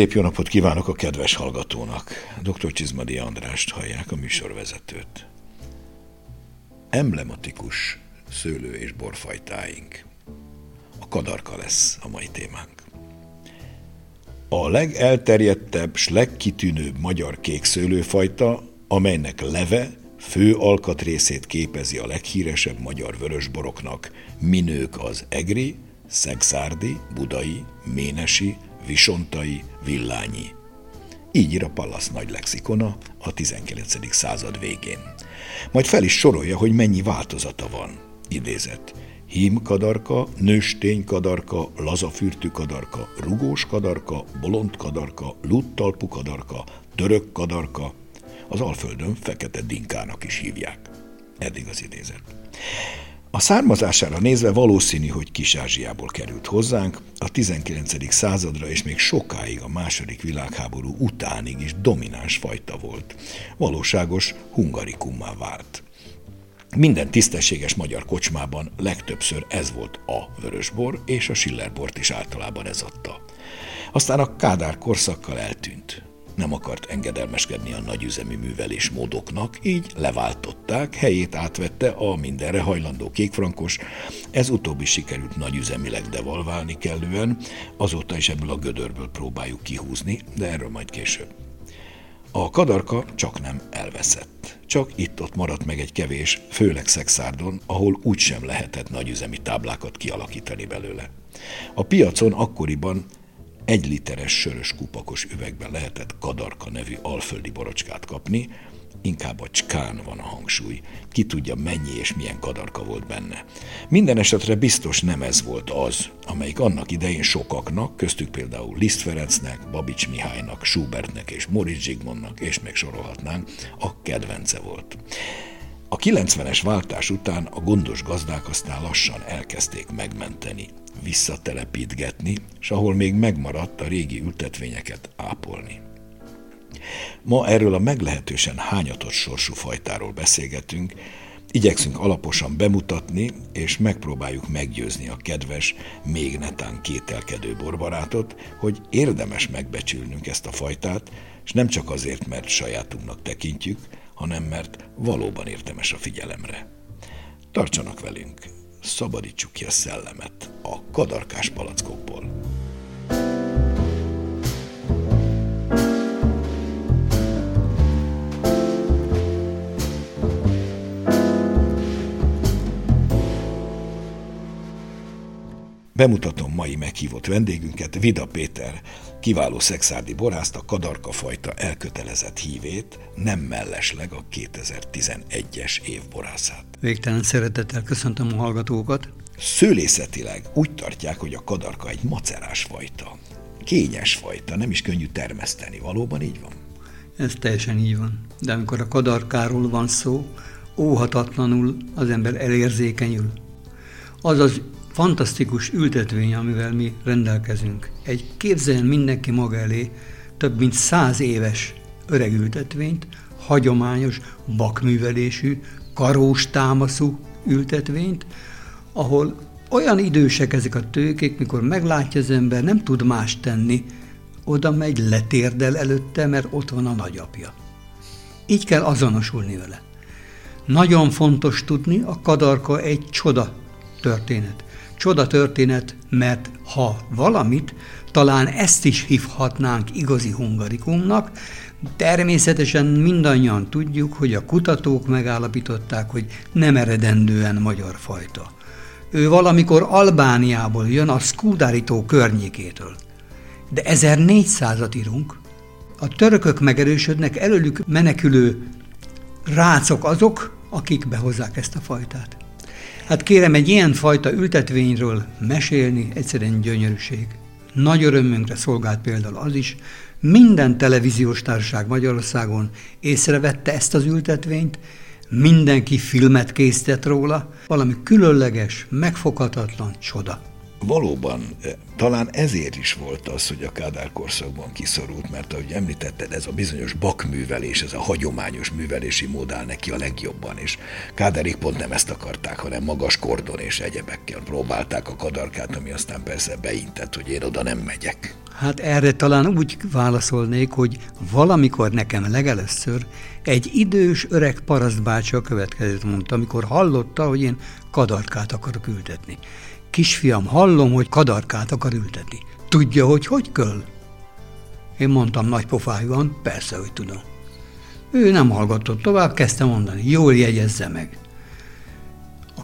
Szép jó napot kívánok a kedves hallgatónak. Dr. Csizmadi Andrást hallják a műsorvezetőt. Emblematikus szőlő és borfajtáink. A kadarka lesz a mai témánk. A legelterjedtebb s legkitűnőbb magyar kék szőlőfajta, amelynek leve fő alkatrészét képezi a leghíresebb magyar vörösboroknak, minők az egri, szexárdi, budai, ménesi, visontai, villányi. Így ír a Pallas nagy lexikona a 19. század végén. Majd fel is sorolja, hogy mennyi változata van. Idézet. Hím kadarka, nőstény kadarka, lazafürtű kadarka, rugós kadarka, bolond kadarka, luttalpú kadarka, török kadarka, az Alföldön fekete dinkának is hívják. Eddig az idézet. A származására nézve valószínű, hogy Kis-Ázsiából került hozzánk, a 19. századra és még sokáig a második világháború utánig is domináns fajta volt. Valóságos hungarikummá vált. Minden tisztességes magyar kocsmában legtöbbször ez volt a vörösbor, és a Schillerbort is általában ez adta. Aztán a Kádár korszakkal eltűnt nem akart engedelmeskedni a nagyüzemi művelésmódoknak, így leváltották, helyét átvette a mindenre hajlandó kékfrankos, ez utóbbi sikerült nagyüzemileg devalválni kellően, azóta is ebből a gödörből próbáljuk kihúzni, de erről majd később. A kadarka csak nem elveszett. Csak itt-ott maradt meg egy kevés, főleg szexárdon, ahol úgysem lehetett nagyüzemi táblákat kialakítani belőle. A piacon akkoriban egy literes sörös kupakos üvegben lehetett kadarka nevű alföldi borocskát kapni, inkább a cskán van a hangsúly. Ki tudja, mennyi és milyen kadarka volt benne. Minden esetre biztos nem ez volt az, amelyik annak idején sokaknak, köztük például Liszt Ferencnek, Babics Mihálynak, Schubertnek és Moritz Zsigmondnak, és még sorolhatnánk, a kedvence volt. A 90-es váltás után a gondos gazdák aztán lassan elkezdték megmenteni visszatelepítgetni, és ahol még megmaradt a régi ültetvényeket ápolni. Ma erről a meglehetősen hányatott sorsú fajtáról beszélgetünk, igyekszünk alaposan bemutatni, és megpróbáljuk meggyőzni a kedves, még netán kételkedő borbarátot, hogy érdemes megbecsülnünk ezt a fajtát, és nem csak azért, mert sajátunknak tekintjük, hanem mert valóban érdemes a figyelemre. Tartsanak velünk, szabadítsuk ki a szellemet a kadarkás palackokból. Bemutatom mai meghívott vendégünket, Vida Péter, kiváló szexárdi borászt, a kadarka fajta elkötelezett hívét, nem mellesleg a 2011-es év borászát. Végtelen szeretettel köszöntöm a hallgatókat. Szőlészetileg úgy tartják, hogy a kadarka egy macerás fajta. Kényes fajta, nem is könnyű termeszteni. Valóban így van? Ez teljesen így van. De amikor a kadarkáról van szó, óhatatlanul az ember elérzékenyül. Az az fantasztikus ültetvény, amivel mi rendelkezünk. Egy képzeljen mindenki maga elé több mint száz éves öreg ültetvényt, hagyományos, bakművelésű, karós támaszú ültetvényt, ahol olyan idősek ezek a tőkék, mikor meglátja az ember, nem tud más tenni, oda megy, letérdel előtte, mert ott van a nagyapja. Így kell azonosulni vele. Nagyon fontos tudni, a kadarka egy csoda történet. Csoda történet, mert ha valamit, talán ezt is hívhatnánk igazi hungarikumnak, Természetesen mindannyian tudjuk, hogy a kutatók megállapították, hogy nem eredendően magyar fajta. Ő valamikor Albániából jön a Skudárító környékétől. De 1400-at írunk. A törökök megerősödnek, előlük menekülő rácok azok, akik behozzák ezt a fajtát. Hát kérem, egy ilyen fajta ültetvényről mesélni egyszerűen gyönyörűség. Nagy örömünkre szolgált például az is, minden televíziós társaság Magyarországon észrevette ezt az ültetvényt, mindenki filmet készített róla, valami különleges, megfoghatatlan csoda. Valóban, eh, talán ezért is volt az, hogy a Kádár korszakban kiszorult, mert ahogy említetted, ez a bizonyos bakművelés, ez a hagyományos művelési mód áll neki a legjobban, és Kádárik pont nem ezt akarták, hanem magas kordon és egyebekkel próbálták a kadarkát, ami aztán persze beintett, hogy én oda nem megyek. Hát erre talán úgy válaszolnék, hogy valamikor nekem legelőször egy idős öreg parasztbácsi a következőt mondta, amikor hallotta, hogy én kadarkát akarok ültetni. Kisfiam, hallom, hogy kadarkát akar ültetni. Tudja, hogy hogy köl? Én mondtam nagy pofájúan, persze, hogy tudom. Ő nem hallgatott tovább, kezdte mondani, jól jegyezze meg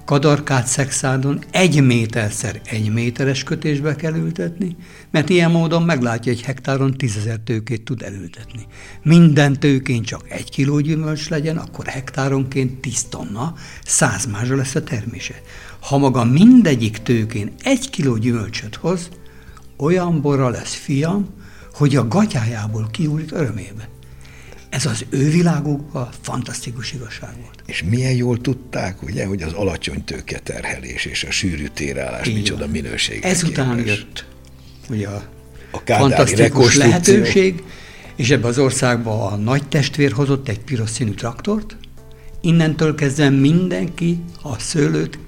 kadarkát szexádon egy méterszer egy méteres kötésbe kell ültetni, mert ilyen módon meglátja, egy hektáron tízezer tőkét tud elültetni. Minden tőkén csak egy kiló gyümölcs legyen, akkor hektáronként tíz tonna, száz mázsa lesz a termése. Ha maga mindegyik tőkén egy kiló gyümölcsöt hoz, olyan borra lesz fiam, hogy a gatyájából kiúrik örömébe. Ez az ő világukban fantasztikus igazság volt. És milyen jól tudták, ugye, hogy az alacsony tőketerhelés és a sűrű térállás Igen. micsoda minőség. Ezután képes. jött ugye a, a fantasztikus lehetőség, és ebbe az országba a nagy testvér hozott egy piros színű traktort, innentől kezdve mindenki a szőlőt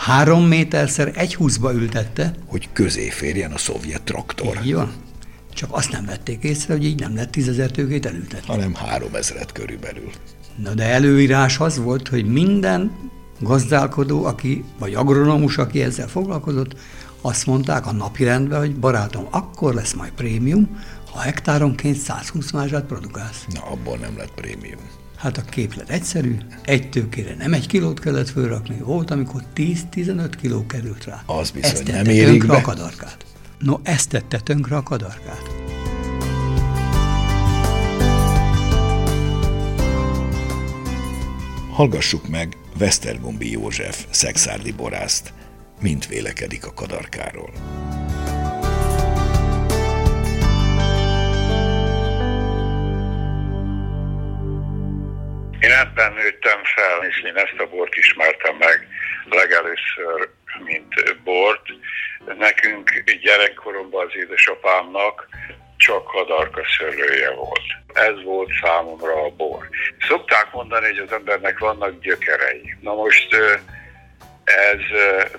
három méterszer egy húszba ültette. Hogy közé férjen a szovjet traktor. Így van. Csak azt nem vették észre, hogy így nem lett tízezer tőkét elültetni. Hanem három ezeret körülbelül. Na de előírás az volt, hogy minden gazdálkodó, aki, vagy agronomus, aki ezzel foglalkozott, azt mondták a napi rendben, hogy barátom, akkor lesz majd prémium, ha hektáronként 120 mázsát produkálsz. Na, abból nem lett prémium. Hát a képlet egyszerű, egy tőkére nem egy kilót kellett fölrakni, volt, amikor 10-15 kiló került rá. Az bizony Ezt nem érik be. a kadarkát. No, ezt tette tönkre a kadarkát. Hallgassuk meg Vesztergombi József szexárdi borászt, mint vélekedik a kadarkáról. Ebben nőttem fel, és én ezt a bort ismertem meg legelőször, mint bort. Nekünk gyerekkoromban az édesapámnak csak kadarka szőlője volt. Ez volt számomra a bor. Szokták mondani, hogy az embernek vannak gyökerei. Na most ez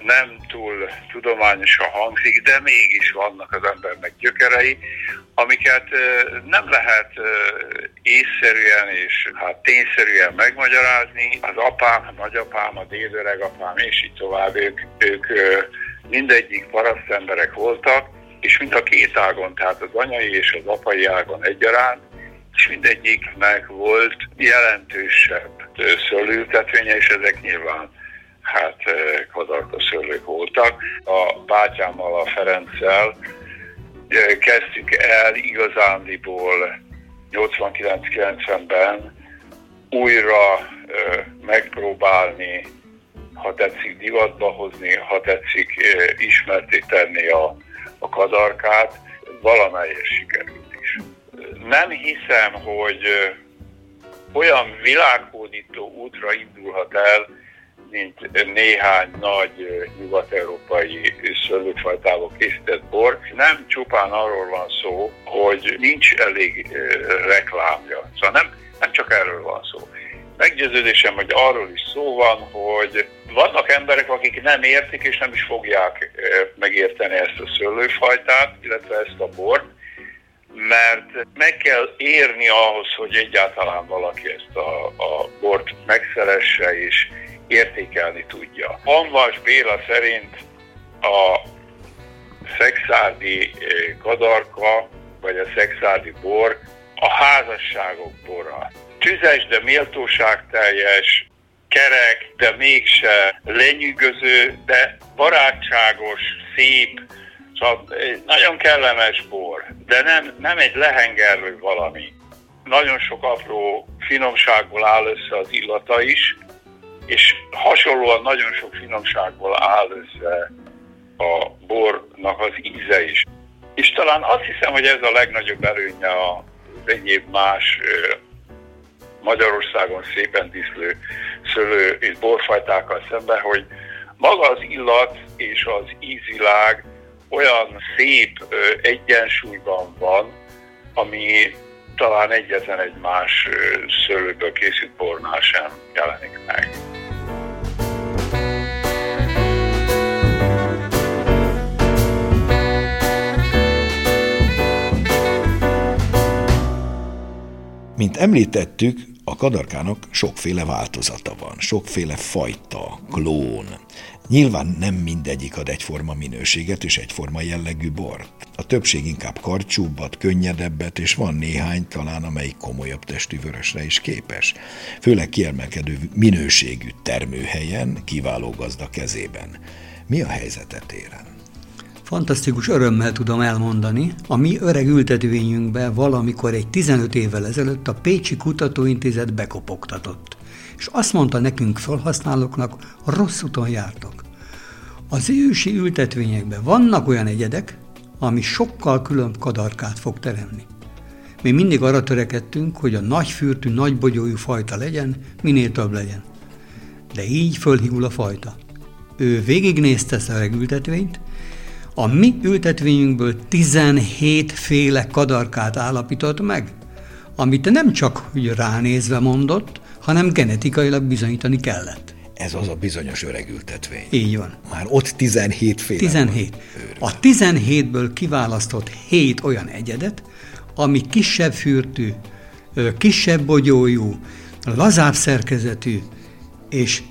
nem túl tudományosan hangzik, de mégis vannak az embernek gyökerei, amiket nem lehet észszerűen és hát tényszerűen megmagyarázni. Az apám, a nagyapám, a dédöregapám és így tovább, ők, ők mindegyik parasztemberek voltak, és mind a két ágon, tehát az anyai és az apai ágon egyaránt, és mindegyiknek volt jelentősebb szőlőültetvénye, és ezek nyilván hát kadarka szőlők voltak. A bátyámmal, a Ferenccel kezdtük el igazándiból 89-90-ben újra megpróbálni ha tetszik divatba hozni, ha tetszik ismerté tenni a, a kadarkát, valamelyes sikerült is. Nem hiszem, hogy olyan világhódító útra indulhat el, mint néhány nagy nyugat-európai szőlőfajtából készített bor. Nem csupán arról van szó, hogy nincs elég reklámja. Szóval nem, nem csak erről van szó. Meggyőződésem, hogy arról is szó van, hogy vannak emberek, akik nem értik és nem is fogják megérteni ezt a szőlőfajtát, illetve ezt a bort, mert meg kell érni ahhoz, hogy egyáltalán valaki ezt a, a bort megszeresse és értékelni tudja. Hanvas Béla szerint a szexádi kadarka, vagy a szexádi bor a házasságok bora. Tüzes, de méltóságteljes, kerek, de mégse lenyűgöző, de barátságos, szép, szóval nagyon kellemes bor, de nem, nem egy lehengerlő valami. Nagyon sok apró finomságból áll össze az illata is, és hasonlóan nagyon sok finomságból áll össze a bornak az íze is. És talán azt hiszem, hogy ez a legnagyobb előnye a egyéb más Magyarországon szépen díszlő szőlő és borfajtákkal szemben, hogy maga az illat és az ízilág olyan szép egyensúlyban van, ami talán egyetlen egy más szőlőből készült bornál sem jelenik meg. Mint említettük, a kadarkának sokféle változata van, sokféle fajta, klón. Nyilván nem mindegyik ad egyforma minőséget és egyforma jellegű bort. A többség inkább karcsúbbat, könnyedebbet, és van néhány talán, amelyik komolyabb testű vörösre is képes. Főleg kiemelkedő minőségű termőhelyen, kiváló gazda kezében. Mi a helyzet téren? Fantasztikus örömmel tudom elmondani, a mi öreg ültetvényünkbe valamikor egy 15 évvel ezelőtt a Pécsi Kutatóintézet bekopogtatott. És azt mondta nekünk felhasználóknak, rossz úton jártok. Az ősi ültetvényekben vannak olyan egyedek, ami sokkal különb kadarkát fog teremni. Mi mindig arra törekedtünk, hogy a nagyfürtű, nagybogyójú fajta legyen, minél több legyen. De így fölhígul a fajta. Ő végignézte a regültetvényt, a mi ültetvényünkből 17 féle kadarkát állapított meg, amit nem csak hogy ránézve mondott, hanem genetikailag bizonyítani kellett. Ez az a bizonyos öreg ültetvény. Így van. Már ott 17 féle 17. Van. A 17-ből kiválasztott 7 olyan egyedet, ami kisebb fürtű, kisebb bogyójú, lazább szerkezetű, és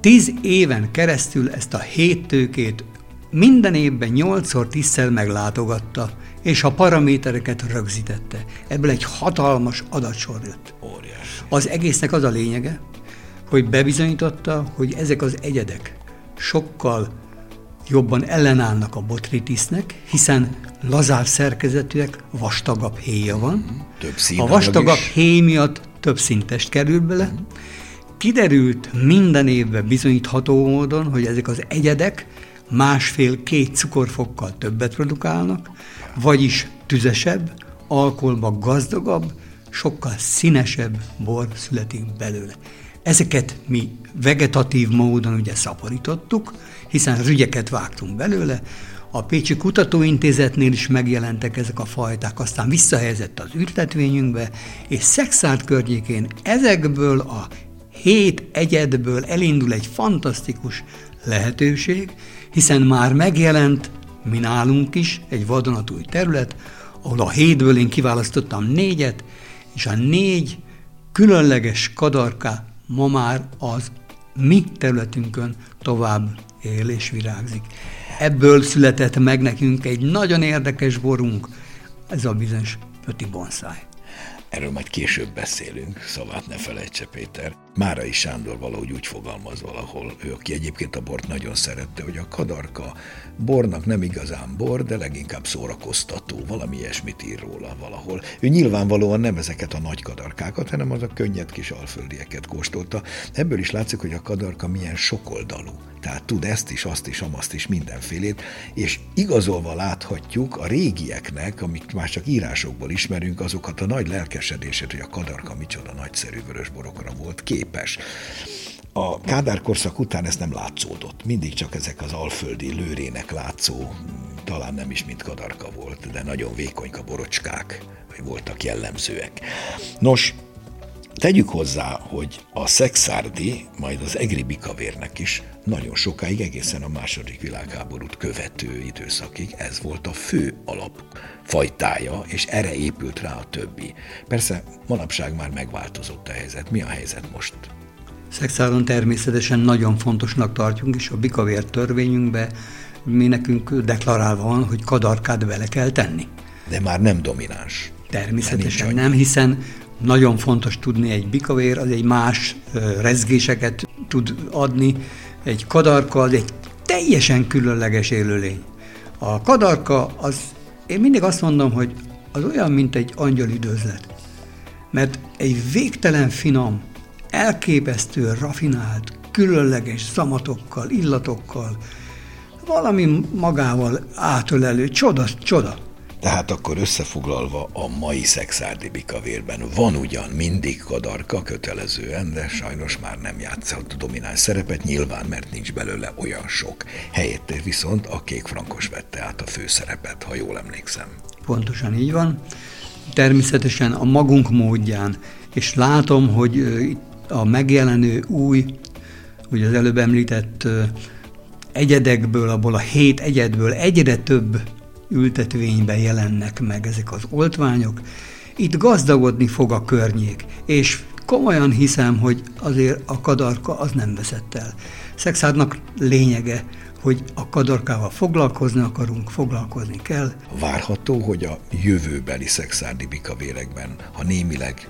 10 éven keresztül ezt a hét tőkét minden évben 8-szor 10 meglátogatta, és a paramétereket rögzítette. Ebből egy hatalmas adatsor jött. Óriás. Az egésznek az a lényege, hogy bebizonyította, hogy ezek az egyedek sokkal jobban ellenállnak a botritisznek, hiszen lazább szerkezetűek, vastagabb héja van. Mhm. Több a vastagabb is. héj miatt több szintest kerül bele. Mm. Kiderült minden évben bizonyítható módon, hogy ezek az egyedek másfél-két cukorfokkal többet produkálnak, vagyis tüzesebb, alkoholba gazdagabb, sokkal színesebb bor születik belőle. Ezeket mi vegetatív módon ugye szaporítottuk, hiszen rügyeket vágtunk belőle, a Pécsi Kutatóintézetnél is megjelentek ezek a fajták, aztán visszahelyezett az ültetvényünkbe, és Szexárd környékén ezekből a hét egyedből elindul egy fantasztikus lehetőség, hiszen már megjelent, mi nálunk is, egy vadonatúj terület, ahol a hétből én kiválasztottam négyet, és a négy különleges kadarka ma már az mi területünkön tovább él és virágzik. Ebből született meg nekünk egy nagyon érdekes borunk, ez a bizonyos Pöti Bonsai. Erről majd később beszélünk, szavát ne felejtse Péter. Márai Sándor valahogy úgy fogalmaz valahol, ő, aki egyébként a bort nagyon szerette, hogy a kadarka bornak nem igazán bor, de leginkább szórakoztató, valami ilyesmit ír róla valahol. Ő nyilvánvalóan nem ezeket a nagy kadarkákat, hanem az a könnyed kis alföldieket kóstolta. Ebből is látszik, hogy a kadarka milyen sokoldalú. Tehát tud ezt is, azt is, amazt is, mindenfélét, és igazolva láthatjuk a régieknek, amit már csak írásokból ismerünk, azokat a nagy lelkesedését, hogy a kadarka micsoda nagyszerű vörösborokra volt képes. A Kádár korszak után ez nem látszódott. Mindig csak ezek az alföldi lőrének látszó, talán nem is mint kadarka volt, de nagyon vékonyka borocskák voltak jellemzőek. Nos, Tegyük hozzá, hogy a szexárdi, majd az egri bikavérnek is nagyon sokáig, egészen a második világháborút követő időszakig ez volt a fő alapfajtája, és erre épült rá a többi. Persze manapság már megváltozott a helyzet. Mi a helyzet most? Szexáron természetesen nagyon fontosnak tartjuk, és a bikavér törvényünkbe mi nekünk deklarálva van, hogy kadarkát bele kell tenni. De már nem domináns. Természetesen nem, hiszen nagyon fontos tudni, egy bikavér az egy más rezgéseket tud adni, egy kadarka az egy teljesen különleges élőlény. A kadarka az, én mindig azt mondom, hogy az olyan, mint egy angyal üdvözlet. Mert egy végtelen finom, elképesztő, rafinált, különleges szamatokkal, illatokkal, valami magával átölelő, csoda, csoda. Tehát akkor összefoglalva a mai szexárdi bikavérben van ugyan mindig kadarka kötelezően, de sajnos már nem játszott domináns szerepet, nyilván, mert nincs belőle olyan sok. Helyette viszont a kék frankos vette át a főszerepet, ha jól emlékszem. Pontosan így van. Természetesen a magunk módján, és látom, hogy a megjelenő új, ugye az előbb említett egyedekből, abból a hét egyedből egyre több ültetvényben jelennek meg ezek az oltványok, itt gazdagodni fog a környék, és komolyan hiszem, hogy azért a kadarka az nem veszett el. Szexádnak lényege, hogy a kadarkával foglalkozni akarunk, foglalkozni kell. Várható, hogy a jövőbeli szexárdi bikavérekben, ha némileg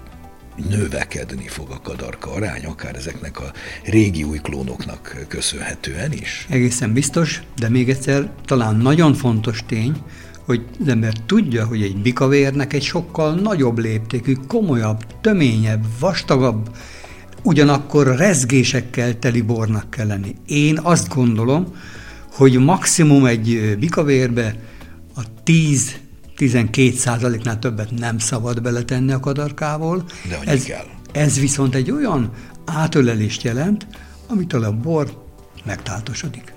növekedni fog a kadarka arány, akár ezeknek a régi új klónoknak köszönhetően is? Egészen biztos, de még egyszer talán nagyon fontos tény, hogy az ember tudja, hogy egy bikavérnek egy sokkal nagyobb léptékű, komolyabb, töményebb, vastagabb, ugyanakkor rezgésekkel teli bornak kell lenni. Én azt gondolom, hogy maximum egy bikavérbe a 10 12 százaléknál többet nem szabad beletenni a kadarkával. De ez, kell. Ez viszont egy olyan átölelést jelent, amitől a bor megtáltosodik.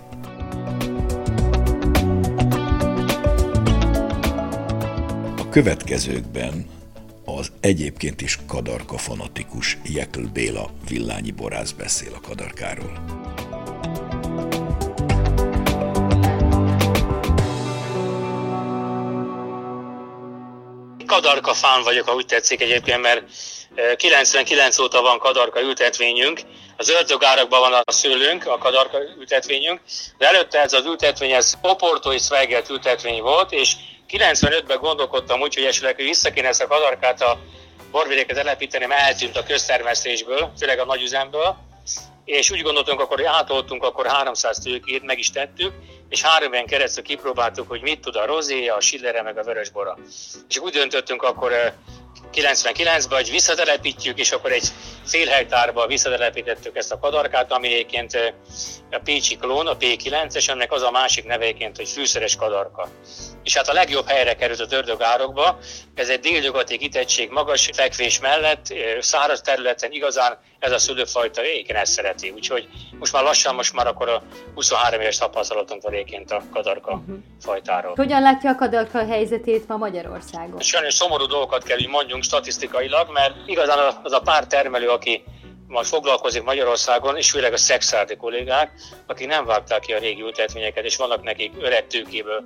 A következőkben az egyébként is kadarka fanatikus Jekl Béla villányi borász beszél a kadarkáról. Kadarka fán vagyok, ha úgy tetszik egyébként, mert 99 óta van kadarka ültetvényünk, az ördögárakban van a szőlőnk, a kadarka ültetvényünk, de előtte ez az ültetvény, ez Oporto és Sveigelt ültetvény volt, és 95-ben gondolkodtam úgy, hogy esetleg vissza kéne ezt a kadarkát a borvidéket telepíteni, mert eltűnt a köztermesztésből, főleg a nagyüzemből, és úgy gondoltunk, akkor átoltunk akkor 300 tőkét, meg is tettük, és három éven keresztül kipróbáltuk, hogy mit tud a rozé, a sillere, meg a vörösbora. És úgy döntöttünk akkor 99-ben, hogy visszatelepítjük, és akkor egy fél hektárba visszatelepítettük ezt a kadarkát, ami egyébként a Pécsi klón, a P9-es, ennek az a másik nevéként, hogy fűszeres kadarka. És hát a legjobb helyre került a dördögárokba, ez egy délnyugati kitettség magas fekvés mellett, száraz területen igazán ez a szülőfajta éken ezt szereti. Úgyhogy most már lassan, most már akkor a 23 éves tapasztalatunk van éként a kadarka uh-huh. fajtáról. Hogyan látja a kadarka helyzetét ma Magyarországon? Sajnos szomorú dolgokat kell, hogy mondjunk statisztikailag, mert igazán az a pár termelő, aki most foglalkozik Magyarországon, és főleg a szexárdi kollégák, akik nem vágták ki a régi ültetvényeket, és vannak nekik öreg tőkéből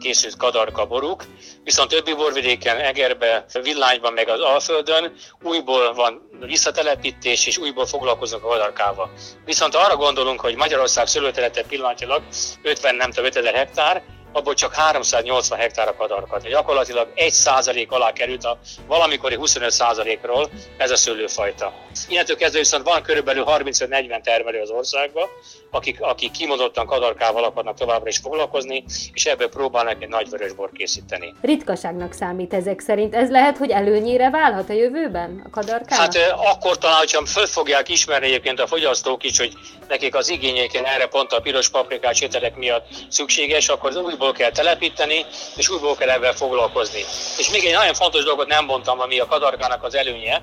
készült kadarka boruk, viszont többi borvidéken, Egerbe, Villányban, meg az Alföldön újból van visszatelepítés, és újból foglalkoznak a kadarkával. Viszont arra gondolunk, hogy Magyarország szőlőterülete pillanatilag 50 nem több 5000 hektár, abból csak 380 hektár a kadarkat. Gyakorlatilag 1 százalék alá került a valamikori 25 százalékról ez a szőlőfajta. Innentől kezdve viszont van körülbelül 35-40 termelő az országban, akik, akik kimondottan kadarkával akarnak továbbra is foglalkozni, és ebből próbálnak egy nagy vörösbor készíteni. Ritkaságnak számít ezek szerint. Ez lehet, hogy előnyére válhat a jövőben a kadarkának? Hát akkor talán, hogyha föl fogják ismerni egyébként a fogyasztók is, hogy nekik az igényeken erre pont a piros paprikás ételek miatt szükséges, akkor az újból kell telepíteni, és újból kell ebben foglalkozni. És még egy nagyon fontos dolgot nem mondtam, ami a kadarkának az előnye,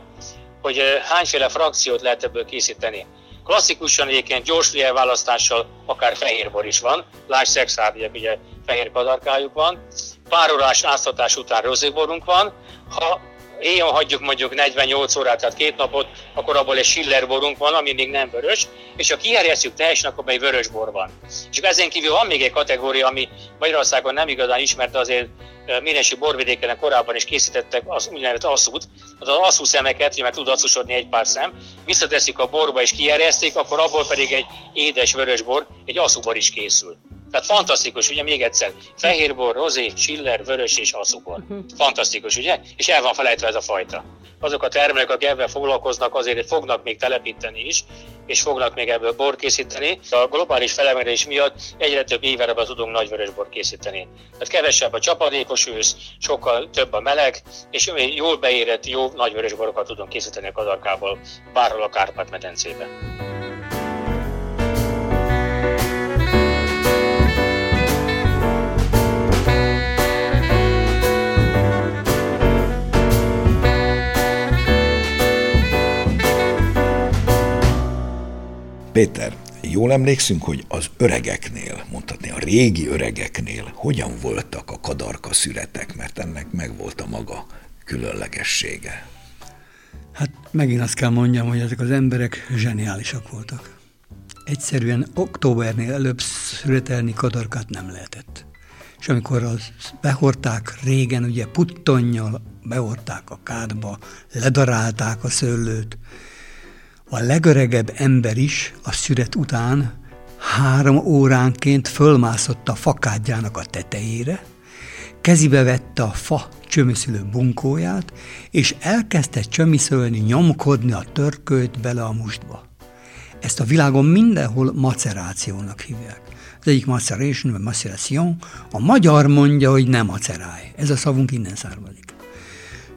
hogy hányféle frakciót lehet ebből készíteni. Klasszikusan egyébként gyors választással akár fehérbor is van, lásd szexárdiak, ugye fehér kadarkájuk van, pár órás áztatás után rozéborunk van, ha éjjel hagyjuk mondjuk 48 órát, tehát két napot, akkor abból egy sillerborunk van, ami még nem vörös, és ha kiherjesztjük teljesen, akkor egy vörös bor van. És ezen kívül van még egy kategória, ami Magyarországon nem igazán ismert, azért Ménesi borvidéken korábban is készítettek az úgynevezett asszút, az asszú szemeket, mert tud asszusodni egy pár szem, visszateszik a borba és kiherjesztik, akkor abból pedig egy édes vörös bor, egy asszúbor is készül. Tehát fantasztikus, ugye még egyszer, fehérbor, rozé, csiller, vörös és aszubor. Uh-huh. Fantasztikus, ugye? És el van felejtve ez a fajta. Azok a termelők, akik ebben foglalkoznak, azért fognak még telepíteni is, és fognak még ebből bor készíteni. A globális felemelés miatt egyre több éverebe tudunk nagy bor készíteni. Tehát kevesebb a csapadékos ősz, sokkal több a meleg, és jól beérett, jó nagy borokat tudunk készíteni a kadarkából, bárhol a Kárpát-medencében. Jól emlékszünk, hogy az öregeknél, mondhatni a régi öregeknél hogyan voltak a kadarka szüretek, mert ennek megvolt a maga különlegessége. Hát megint azt kell mondjam, hogy ezek az emberek zseniálisak voltak. Egyszerűen októbernél előbb születelni kadarkát nem lehetett. És amikor az behorták régen, ugye puttonnyal, beorták a kádba, ledarálták a szőlőt. A legöregebb ember is a szüret után három óránként fölmászott a fakádjának a tetejére, Kezibe vette a fa csömiszülő bunkóját, és elkezdte csömiszölni, nyomkodni a törkölt bele a mustba. Ezt a világon mindenhol macerációnak hívják. Az egyik maceration, vagy maceration, a magyar mondja, hogy nem macerálj. Ez a szavunk innen származik.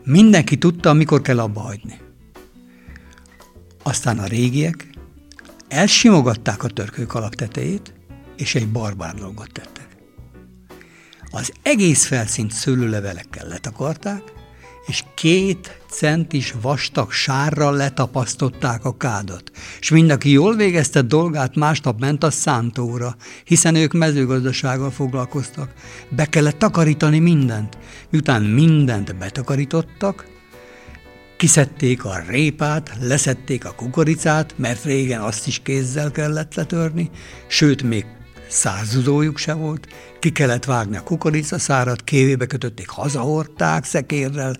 Mindenki tudta, mikor kell abba hagyni. Aztán a régiek elsimogatták a törkők alaptetejét, és egy barbár dolgot tettek. Az egész felszínt szőlőlevelekkel letakarták, és két centis vastag sárral letapasztották a kádat. És mindaki jól végezte dolgát, másnap ment a szántóra, hiszen ők mezőgazdasággal foglalkoztak. Be kellett takarítani mindent. Miután mindent betakarítottak, kiszedték a répát, leszették a kukoricát, mert régen azt is kézzel kellett letörni, sőt, még százuzójuk se volt, ki kellett vágni a kukoricaszárat, kévébe kötötték, hazahordták szekérrel,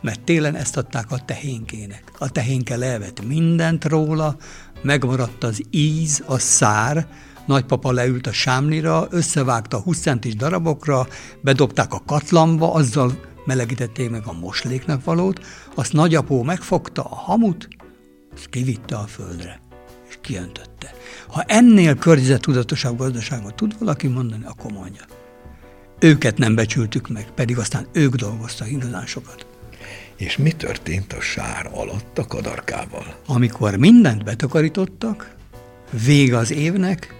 mert télen ezt adták a tehénkének. A tehénke levett mindent róla, megmaradt az íz, a szár, nagypapa leült a sámlira, összevágta 20 centis darabokra, bedobták a katlamba, azzal melegítették meg a mosléknak valót, azt nagyapó megfogta a hamut, és kivitte a földre, és kiöntötte. Ha ennél környezettudatosabb gazdaságot tud valaki mondani, akkor mondja. Őket nem becsültük meg, pedig aztán ők dolgoztak igazán sokat. És mi történt a sár alatt a kadarkával? Amikor mindent betakarítottak, vége az évnek,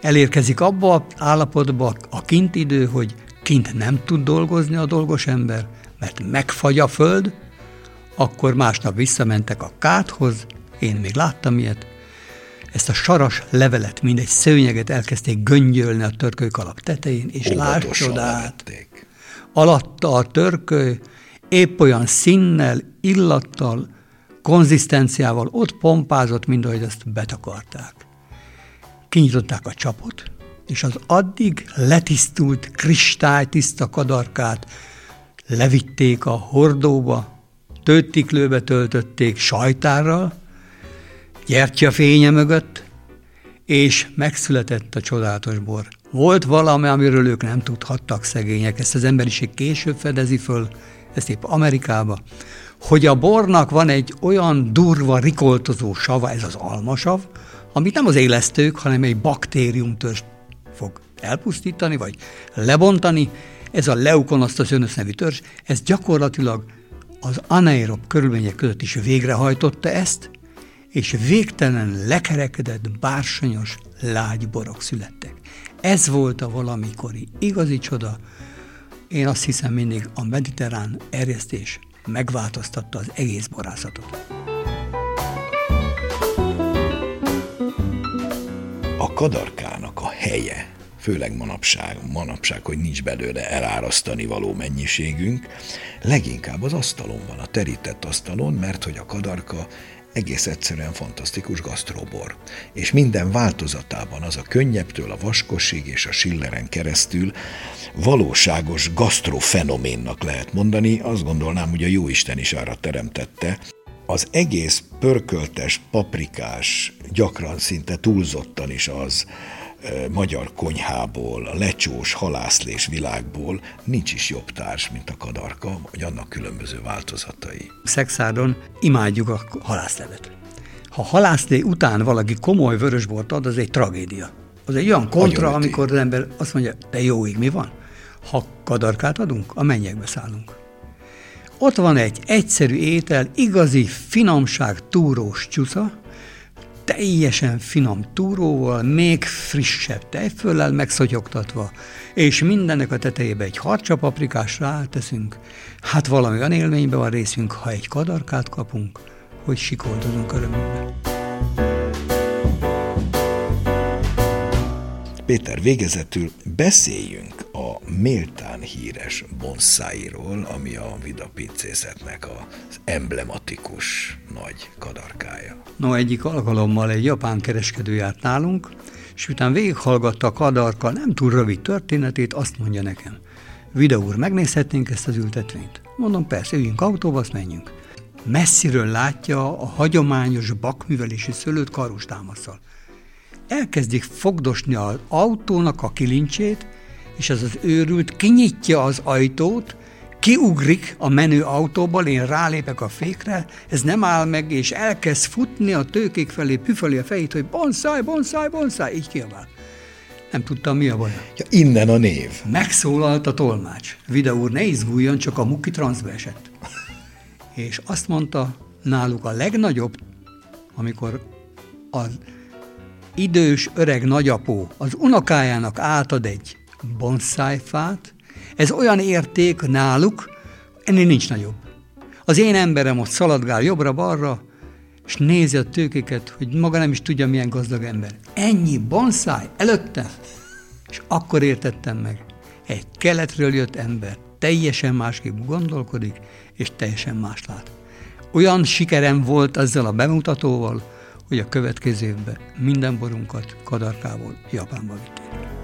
elérkezik abba az állapotba a kint idő, hogy kint nem tud dolgozni a dolgos ember, mert megfagy a föld, akkor másnap visszamentek a káthoz, én még láttam ilyet, ezt a saras levelet, mint egy szőnyeget elkezdték göngyölni a törköly alap tetején, és láss csodát. Alatta a törköly épp olyan színnel, illattal, konzisztenciával ott pompázott, mint ahogy ezt betakarták. Kinyitották a csapot, és az addig letisztult, kristálytiszta kadarkát levitték a hordóba, tőttiklőbe töltötték sajtárral, gyertyafénye mögött, és megszületett a csodálatos bor. Volt valami, amiről ők nem tudhattak szegények, ezt az emberiség később fedezi föl, ezt épp Amerikába, hogy a bornak van egy olyan durva, rikoltozó sava, ez az almasav, amit nem az élesztők, hanem egy baktériumtörzs elpusztítani, vagy lebontani, ez a leukonosztaszönös nevű törzs, ez gyakorlatilag az anaerob körülmények között is végrehajtotta ezt, és végtelen lekerekedett, bársonyos, lágy borok születtek. Ez volt a valamikori igazi csoda. Én azt hiszem mindig a mediterrán erjesztés megváltoztatta az egész borászatot. A kadarkának a helye, főleg manapság, manapság, hogy nincs belőle elárasztani való mennyiségünk, leginkább az asztalon van, a terített asztalon, mert hogy a kadarka egész egyszerűen fantasztikus gasztróbor. És minden változatában az a könnyebbtől a vaskosig és a Schilleren keresztül valóságos gasztrofenoménnak lehet mondani, azt gondolnám, hogy a Jóisten is arra teremtette, az egész pörköltes, paprikás, gyakran szinte túlzottan is az, magyar konyhából, a lecsós halászlés világból nincs is jobb társ, mint a kadarka, vagy annak különböző változatai. Szexádon imádjuk a halászlevet. Ha halászlé után valaki komoly vörösbort ad, az egy tragédia. Az egy olyan kontra, amikor az ember azt mondja, de jóig mi van? Ha kadarkát adunk, a mennyekbe szállunk. Ott van egy egyszerű étel, igazi finomság túrós csusza, teljesen finom túróval, még frissebb tejföllel megszotyogtatva, és mindennek a tetejébe egy harcsapaprikás ráteszünk, hát valami olyan élménybe van részünk, ha egy kadarkát kapunk, hogy sikoldozunk örömünkbe. Péter, végezetül beszéljünk a méltán híres bonszáiról, ami a Vida pincészetnek az emblematikus nagy kadarkája. No, egyik alkalommal egy japán kereskedő járt nálunk, és utána végighallgatta a kadarka nem túl rövid történetét, azt mondja nekem, Vida úr, megnézhetnénk ezt az ültetvényt? Mondom, persze, üljünk autóba, azt menjünk. Messziről látja a hagyományos bakművelési szőlőt karustámaszal. Elkezdik fogdosni az autónak a kilincsét, és az az őrült kinyitja az ajtót, kiugrik a menő autóból, én rálépek a fékre, ez nem áll meg, és elkezd futni a tőkék felé, püföli a fejét, hogy bonszáj, bonszáj, bonszáj, így kiabál. Nem tudtam, mi a baj. Ja, innen a név. Megszólalt a tolmács. Vida úr, ne izguljon, csak a muki transzbe esett. És azt mondta, náluk a legnagyobb, amikor az idős öreg nagyapó az unokájának átad egy bonszájfát, ez olyan érték náluk, ennél nincs nagyobb. Az én emberem ott szaladgál jobbra-balra, és nézi a tőkéket, hogy maga nem is tudja, milyen gazdag ember. Ennyi bonszáj előtte. És akkor értettem meg, egy keletről jött ember teljesen másképp gondolkodik, és teljesen más lát. Olyan sikerem volt ezzel a bemutatóval, hogy a következő évben minden borunkat kadarkából Japánba vitték.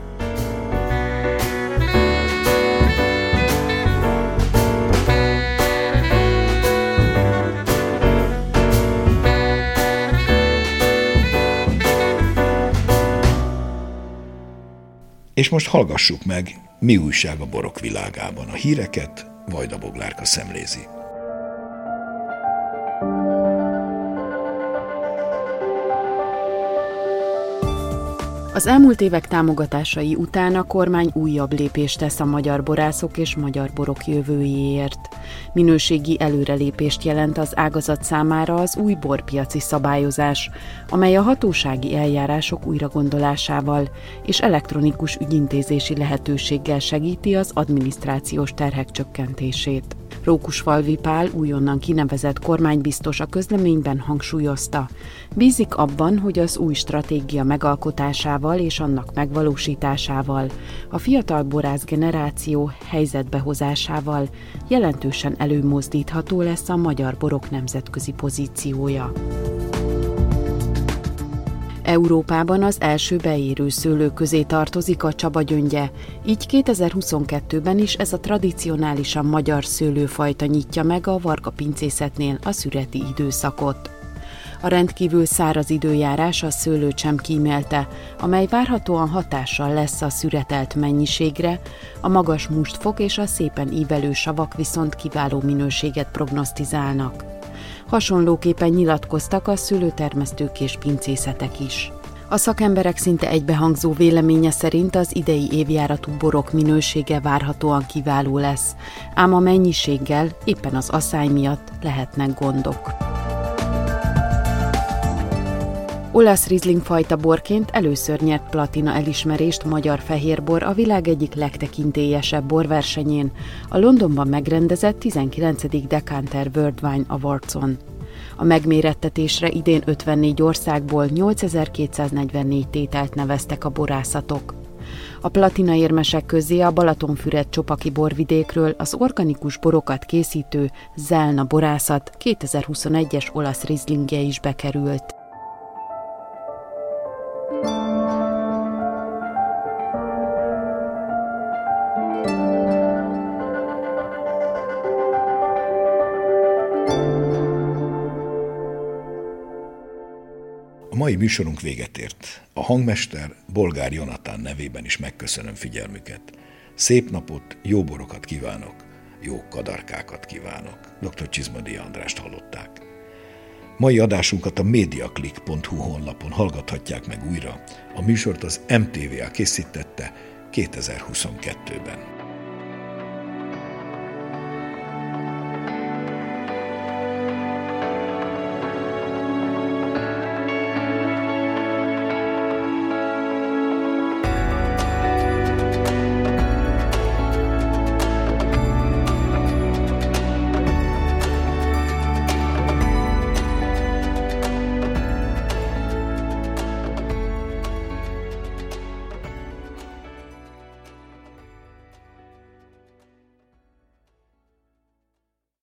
És most hallgassuk meg, mi újság a borok világában. A híreket Vajda Boglárka szemlézi. Az elmúlt évek támogatásai után a kormány újabb lépést tesz a magyar borászok és magyar borok jövőjéért. Minőségi előrelépést jelent az ágazat számára az új borpiaci szabályozás, amely a hatósági eljárások újragondolásával és elektronikus ügyintézési lehetőséggel segíti az adminisztrációs terhek csökkentését. Rókusfalvi Pál újonnan kinevezett kormánybiztos a közleményben hangsúlyozta. Bízik abban, hogy az új stratégia megalkotásával és annak megvalósításával, a fiatal borász generáció helyzetbehozásával jelentősen előmozdítható lesz a magyar borok nemzetközi pozíciója. Európában az első beérő szőlő közé tartozik a Csaba gyöngye, így 2022-ben is ez a tradicionálisan magyar szőlőfajta nyitja meg a Varga pincészetnél a szüreti időszakot. A rendkívül száraz időjárás a szőlőt sem kímélte, amely várhatóan hatással lesz a szüretelt mennyiségre, a magas mustfok és a szépen ívelő savak viszont kiváló minőséget prognosztizálnak. Hasonlóképpen nyilatkoztak a szőlőtermesztők és pincészetek is. A szakemberek szinte egybehangzó véleménye szerint az idei évjáratú borok minősége várhatóan kiváló lesz, ám a mennyiséggel éppen az asszály miatt lehetnek gondok. Olasz Riesling fajta borként először nyert platina elismerést magyar fehérbor a világ egyik legtekintélyesebb borversenyén, a Londonban megrendezett 19. Decanter World Wine Awardson. A megmérettetésre idén 54 országból 8244 tételt neveztek a borászatok. A platina érmesek közé a Balatonfüred csopaki borvidékről az organikus borokat készítő Zelna borászat 2021-es olasz rizlingje is bekerült. A mai műsorunk véget ért. A hangmester Bolgár Jonatán nevében is megköszönöm figyelmüket. Szép napot, jó borokat kívánok, jó kadarkákat kívánok. Dr. Csizmadi Andrást hallották. Mai adásunkat a mediaclick.hu honlapon hallgathatják meg újra. A műsort az MTVA készítette 2022-ben.